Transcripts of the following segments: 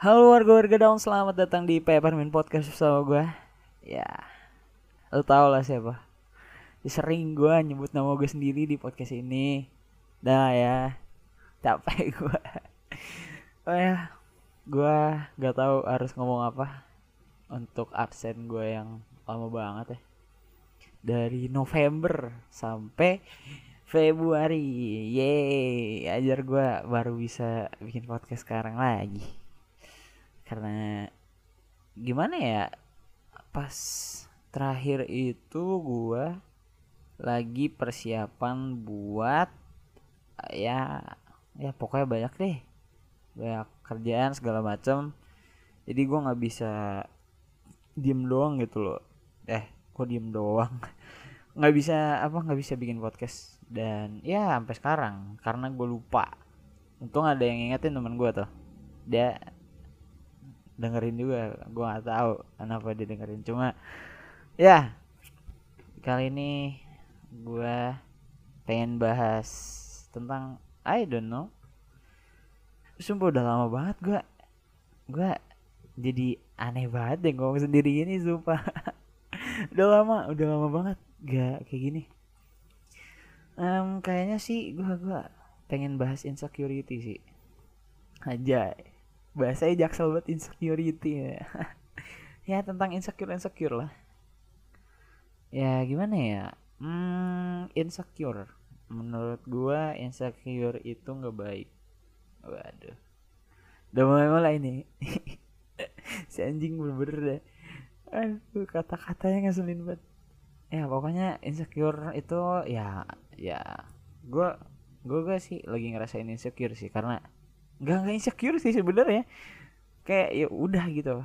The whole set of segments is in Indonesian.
Halo warga-warga daun, selamat datang di Peppermint Podcast bersama gue Ya, lo tau lah siapa. Sering gue nyebut nama gue sendiri di podcast ini. Dah ya, capek gue Oh ya, gue gak tahu harus ngomong apa Untuk absen gue yang lama banget ya. Dari November sampai Februari. Yeay Ajar gue baru bisa bikin podcast sekarang lagi Karena Gimana ya Pas terakhir itu gue Lagi persiapan buat Ya Ya pokoknya banyak deh. Banyak kerjaan segala macam Jadi gue gak bisa Diem doang gitu loh. Eh kok diem doang? Nggak bisa apa nggak bisa bikin podcast. Dan ya sampai sekarang karena gue lupa. Untung ada yang ingetin teman gue tuh. Dia dengerin juga. Gue nggak tahu kenapa dia dengerin. Cuma ya kali ini gue pengen bahas tentang I don't know. Sumpah udah lama banget gue gue jadi aneh banget deh ngomong sendiri ini sumpah. Udah lama udah lama banget gak kayak gini. Um, kayaknya sih gua gua pengen bahas insecurity sih. Aja bahasanya jaksel buat insecurity ya. Ya tentang insecure insecure lah. Ya gimana ya? Hmm, insecure. Menurut gua insecure itu nggak baik. Waduh. Udah mulai mulai nih. Si anjing bener-bener deh. Aduh kata-katanya ngeselin banget. Ya pokoknya insecure itu ya ya. Gue gue gue sih lagi ngerasain insecure sih karena nggak nggak insecure sih sebenarnya. Kayak ya udah gitu.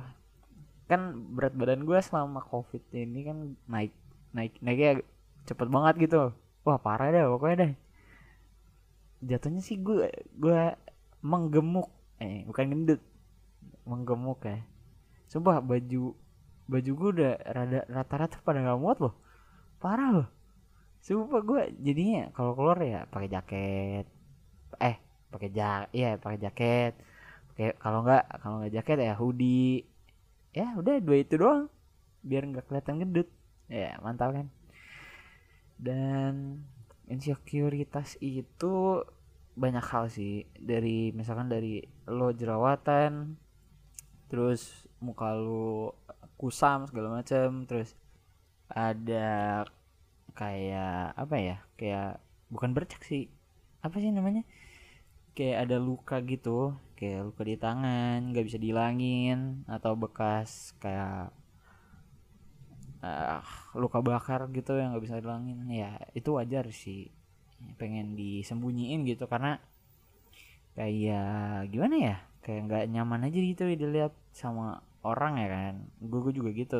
Kan berat badan gue selama covid ini kan naik naik naiknya cepet banget gitu. Wah parah dah pokoknya deh jatuhnya sih gue gue menggemuk. Eh bukan gendut. Menggemuk ya. Sumpah baju baju gue udah rada rata-rata pada nggak muat loh. Parah loh. Sumpah gue jadinya kalau keluar ya pakai jaket. Eh pakai jak iya pakai jaket. Kayak kalau nggak kalau nggak jaket ya hoodie. Ya udah dua itu doang. Biar nggak kelihatan gendut. Ya mantap kan? Dan insekuritas itu banyak hal sih. Dari misalkan dari lo jerawatan terus muka lo kusam segala macam terus ada kayak apa ya kayak bukan bercak sih. Apa sih namanya kayak ada luka gitu kayak luka di tangan nggak bisa dihilangin atau bekas kayak uh, luka bakar gitu yang nggak bisa dihilangin. Ya itu wajar sih. Pengen disembunyiin gitu karena kayak gimana ya kayak nggak nyaman aja gitu dilihat sama orang ya kan. Gue juga gitu.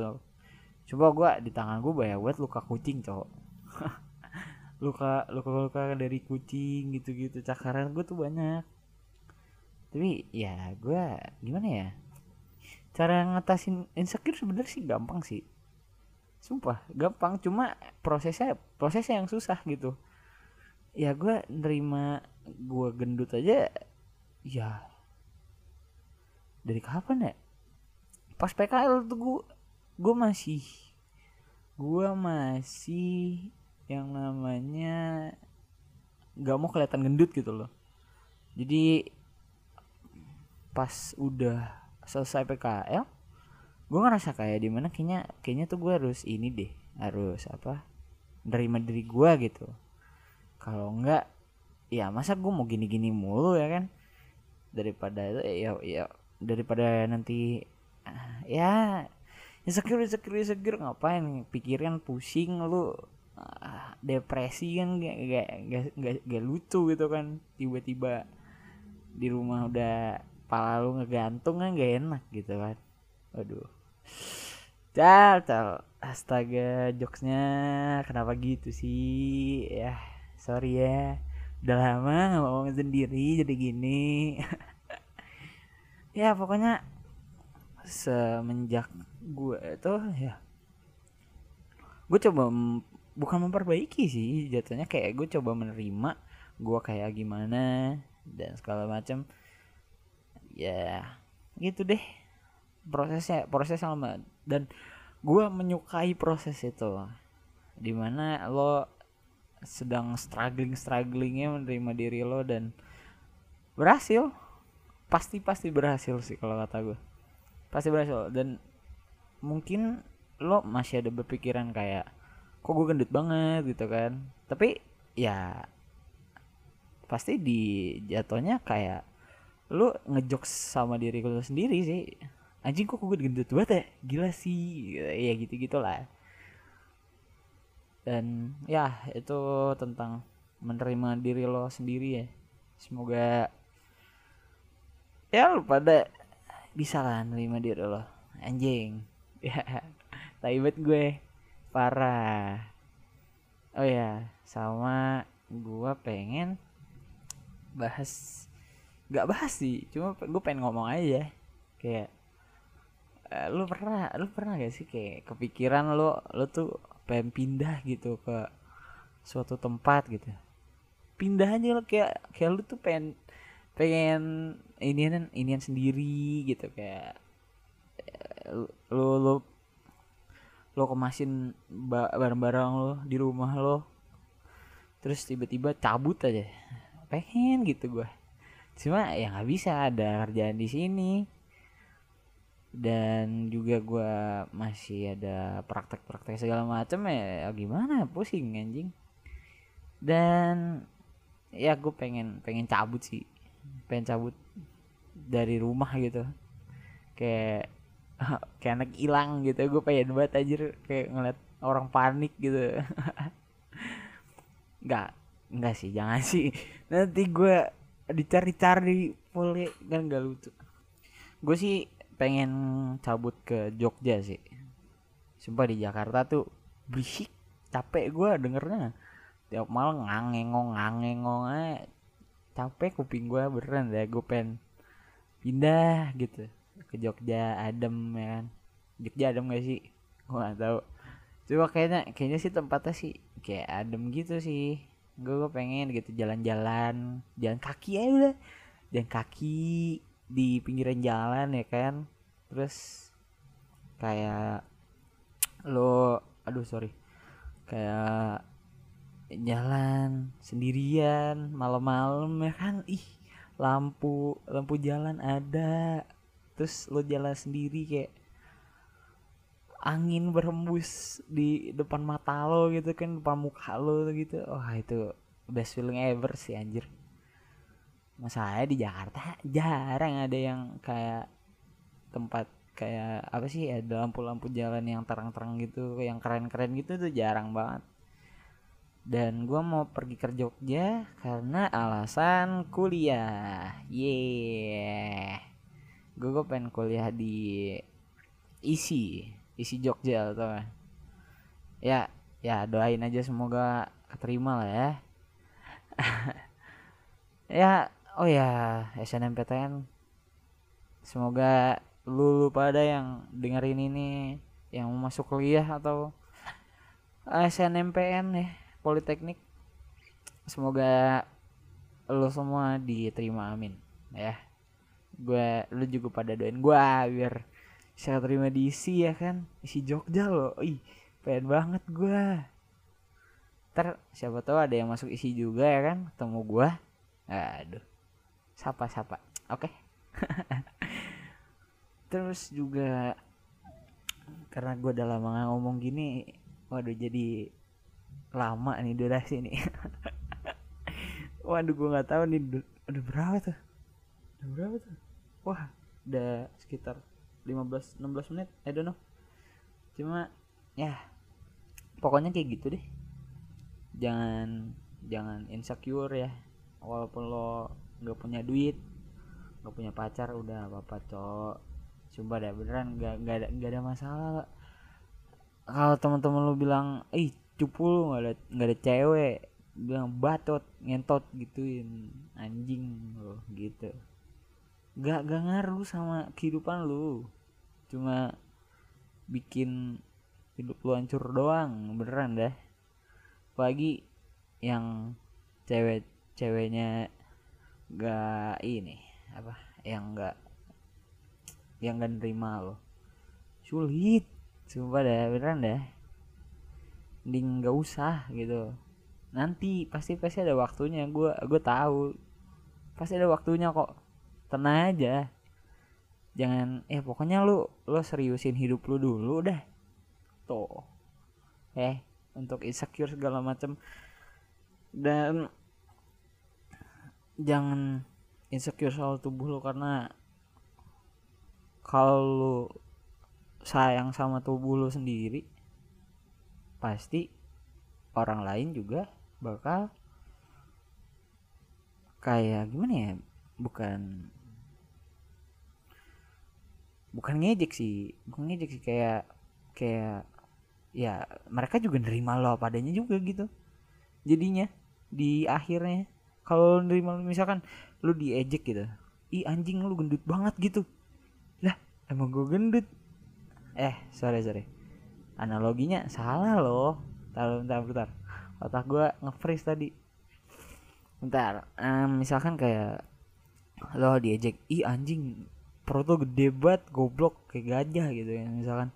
Coba gue di tangan gue banyak buat luka kucing cowok luka luka luka dari kucing gitu gitu cakaran gue tuh banyak. Tapi ya gue gimana ya? Cara ngatasin insecure sebenarnya sih gampang sih. Sumpah gampang. Cuma prosesnya prosesnya yang susah gitu. Ya gue nerima gue gendut aja ya dari kapan ya? Pas PKL tuh gue gue masih gue masih yang namanya nggak mau kelihatan gendut gitu loh. Jadi pas udah selesai PKL gue ngerasa kayak di mana kayaknya kayaknya tuh gue harus ini deh harus apa nerima diri gue gitu. Kalau enggak ya masa gue mau gini-gini mulu ya kan? Daripada itu ya ya daripada nanti ya insecure insecure insecure ngapain pikiran pusing lu depresi kan gak gak, gak, gak, lucu gitu kan. Tiba-tiba di rumah udah pala lu ngegantung kan gak enak gitu kan. Aduh. Cal cal. Astaga jokesnya kenapa gitu sih? Ya sorry ya. Udah lama ngomong sendiri jadi gini. Ya pokoknya semenjak gue tuh ya. Gue coba bukan memperbaiki sih jatuhnya kayak gue coba menerima gue kayak gimana dan segala macam ya gitu deh prosesnya proses lama. Dan gue menyukai proses itu di mana lo sedang struggling strugglingnya menerima diri lo dan berhasil. Pasti pasti berhasil sih kalau kata gue pasti berhasil. Dan mungkin lo masih ada berpikiran kayak kok gue gendut banget gitu kan. Tapi ya pasti di jatuhnya kayak lo ngejok sama diri lo sendiri sih. Anjing kok gue gendut banget ya? Gila sih. Ya gitu gitulah dan ya itu tentang menerima diri lo sendiri ya. Semoga ya lo pada bisa lah menerima diri lo. Anjing. Ya taibet gue parah. Oh ya sama gue pengen bahas nggak bahas sih cuma gue pengen ngomong aja. Kayak uh, lu pernah lu pernah gak sih kayak kepikiran lu lu tuh pengen pindah gitu ke suatu tempat gitu? Pindah aja lo kayak kayak lu tuh pengen pengen inian inian sendiri gitu kayak lu lu lo kemasin barang-barang lo di rumah lo. Terus tiba-tiba cabut aja. Pengen gitu gue cuma ya nggak bisa ada kerjaan di sini. Dan juga gue masih ada praktek-praktek segala macam ya, ya gimana pusing anjing. Dan ya gue pengen pengen cabut sih. Pengen cabut dari rumah gitu. Kayak kayak anak hilang gitu gue pengen banget aja kayak ngeliat orang panik gitu. Nggak nggak sih jangan sih. Nanti gue dicari-cari boleh kan gak lucu. Gue sih pengen cabut ke Jogja sih. Sumpah di Jakarta tuh berisik capek gue dengernya. Tiap malam ngangengong ngangengong aja capek kuping gue beneran deh gue pengen pindah gitu ke Jogja adem ya kan? Jogja adem gak sih? Gue gak tahu. Coba kayaknya kayaknya sih tempatnya sih kayak adem gitu sih. Gue pengen gitu jalan-jalan jalan kaki aja udah. Jalan kaki di pinggiran jalan ya kan? Terus kayak lo aduh sorry. Kayak jalan sendirian malam-malam ya kan? Ih lampu lampu jalan ada terus lo jalan sendiri kayak angin berhembus di depan mata lo gitu kan depan muka lo gitu. Wah itu best feeling ever sih anjir. Masalahnya di Jakarta jarang ada yang kayak tempat kayak apa sih ada lampu-lampu jalan yang terang-terang gitu yang keren-keren gitu tuh jarang banget. Dan gue mau pergi ke Jogja karena alasan kuliah. Yeah gue gue pengen kuliah di isi isi Jogja atau ya ya doain aja semoga keterima lah ya. Ya oh ya SNMPTN semoga lu, lu pada yang dengerin ini yang mau masuk kuliah atau SNMPN ya Politeknik. Semoga lu semua diterima amin. Ya gue lu juga pada doain gue biar bisa terima di isi ya kan? Isi Jogja loh ih pengen banget gue ter siapa tahu ada yang masuk isi juga ya kan? Ketemu gue aduh sapa sapa oke. Okay. terus juga karena gue udah lama ngomong gini waduh jadi lama nih durasi nih. Waduh gue nggak tahu nih udah berapa tuh? Udah berapa tuh wah udah sekitar 15 16 menit. I don't know. Cuma ya pokoknya kayak gitu deh. Jangan jangan insecure ya. Walaupun lo nggak punya duit nggak punya pacar udah apa apa cowok coba deh beneran nggak nggak ada nggak ada masalah kalau teman-teman lo bilang ih cupu lu nggak ada nggak ada cewek bilang batot ngentot gituin anjing lo gitu nggak gak ngaruh sama kehidupan lu. Cuma bikin hidup lu hancur doang beneran deh pagi yang cewek ceweknya gak ini apa yang gak yang gak nerima lo. Sulit sumpah dah beneran dah. Mending nggak usah gitu. Nanti pasti pasti ada waktunya gue gue tahu. Pasti ada waktunya kok tenang aja. Jangan eh pokoknya lu lo seriusin hidup lu dulu dah. Tuh. Eh untuk insecure segala macam dan jangan insecure soal tubuh lo karena kalau lu sayang sama tubuh lu sendiri pasti orang lain juga bakal kayak gimana ya? Bukan bukan ngejek sih bukan ngejek sih kayak kayak ya mereka juga nerima lo apa adanya juga gitu jadinya di akhirnya. Kalau nerima misalkan lu diejek gitu ih anjing lu gendut banget gitu. Lah emang gue gendut. Eh sorry sorry. Analoginya salah loh. Bentar bentar bentar. Otak gue nge-freeze tadi. Bentar um, misalkan kayak lo diejek ih anjing perut lo gede banget goblok kayak gajah gitu ya misalkan.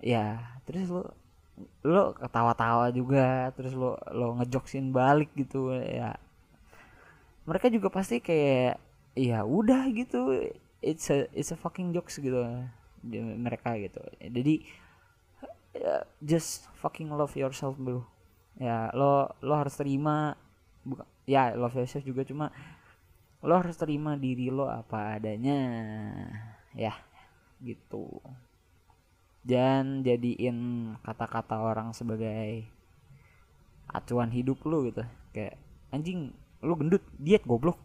Ya terus lo lo ketawa-tawa juga terus lo lo ngejoksin balik gitu ya. Mereka juga pasti kayak ya udah gitu it's a it's a fucking jokes gitu mereka gitu. Jadi ya, just fucking love yourself bro. Ya lo lo harus terima bukan ya love yourself juga cuma lo harus terima diri lo apa adanya. Ya gitu. Jangan jadiin kata-kata orang sebagai acuan hidup lo gitu. Kayak anjing lo gendut diet goblok.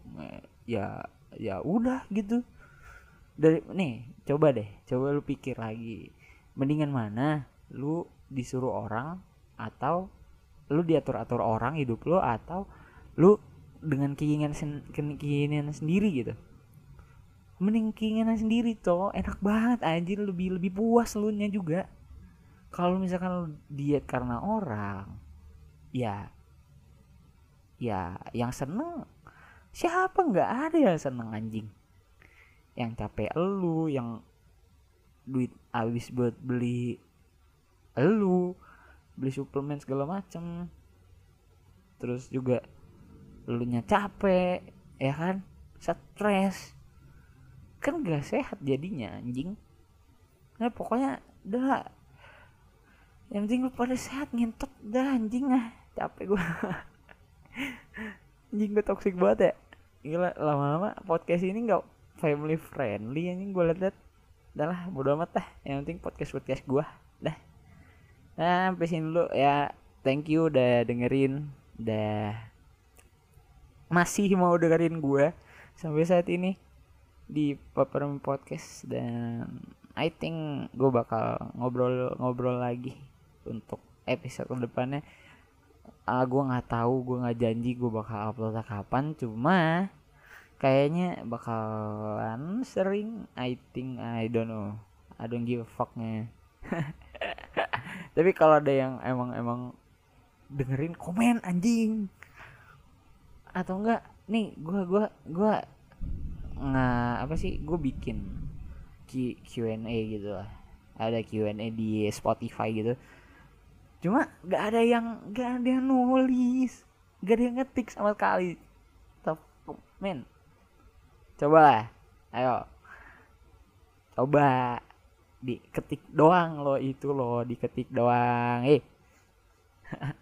Ya ya udah gitu. Dari nih coba deh coba lu pikir lagi. Mendingan mana lu disuruh orang atau lu diatur atur orang hidup lu atau lu dengan keinginan sen keinginan sendiri gitu. Mending keinginan sendiri toh enak banget anjir. Lebih lebih puas lu nya juga. Kalau misalkan lu diet karena orang ya ya yang seneng siapa? Nggak ada yang seneng anjing. Yang capek lu yang duit habis buat beli lu beli suplemen segala macem. Terus juga lu nya capek ya kan? Stres. Kan gak sehat jadinya anjing. Nah pokoknya dah. Yang penting lu pada sehat ngentot dah anjing. Ah capek gua. Anjing gue toxic banget ya. Gila lama-lama podcast ini nggak family friendly anjing. Gue liat-liat. Dah lah bodo amat dah. Yang penting podcast podcast gua dah. Nah sampai sini dulu ya. Thank you udah dengerin. Udah masih mau dengerin gue sampai saat ini di Papermi Podcast dan I think gue bakal ngobrol-ngobrol lagi untuk episode ke depannya. Uh, gue nggak tahu gue nggak janji gue bakal upload kapan cuma kayaknya bakalan sering. I think I don't know. I don't give a fucknya. Tapi kalau ada yang emang emang dengerin komen anjing atau enggak nih gua gua gua nggak apa sih gue bikin Q Q&A gitu lah. Ada Q&A di Spotify gitu. Cuma nggak ada yang nggak ada yang nulis. Nggak ada yang ngetik sama sekali. Top men. Coba lah ayo. Coba diketik doang lo itu lo diketik doang. Eh.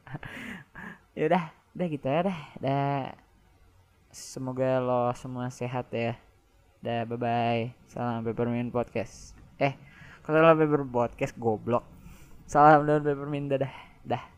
Ya udah udah gitu ya dah. Dah semoga lo semua sehat ya. Dah bye bye salam peppermint podcast. Eh kalau lo pepper podcast? Goblok. Salam dan peppermint dadah. Dah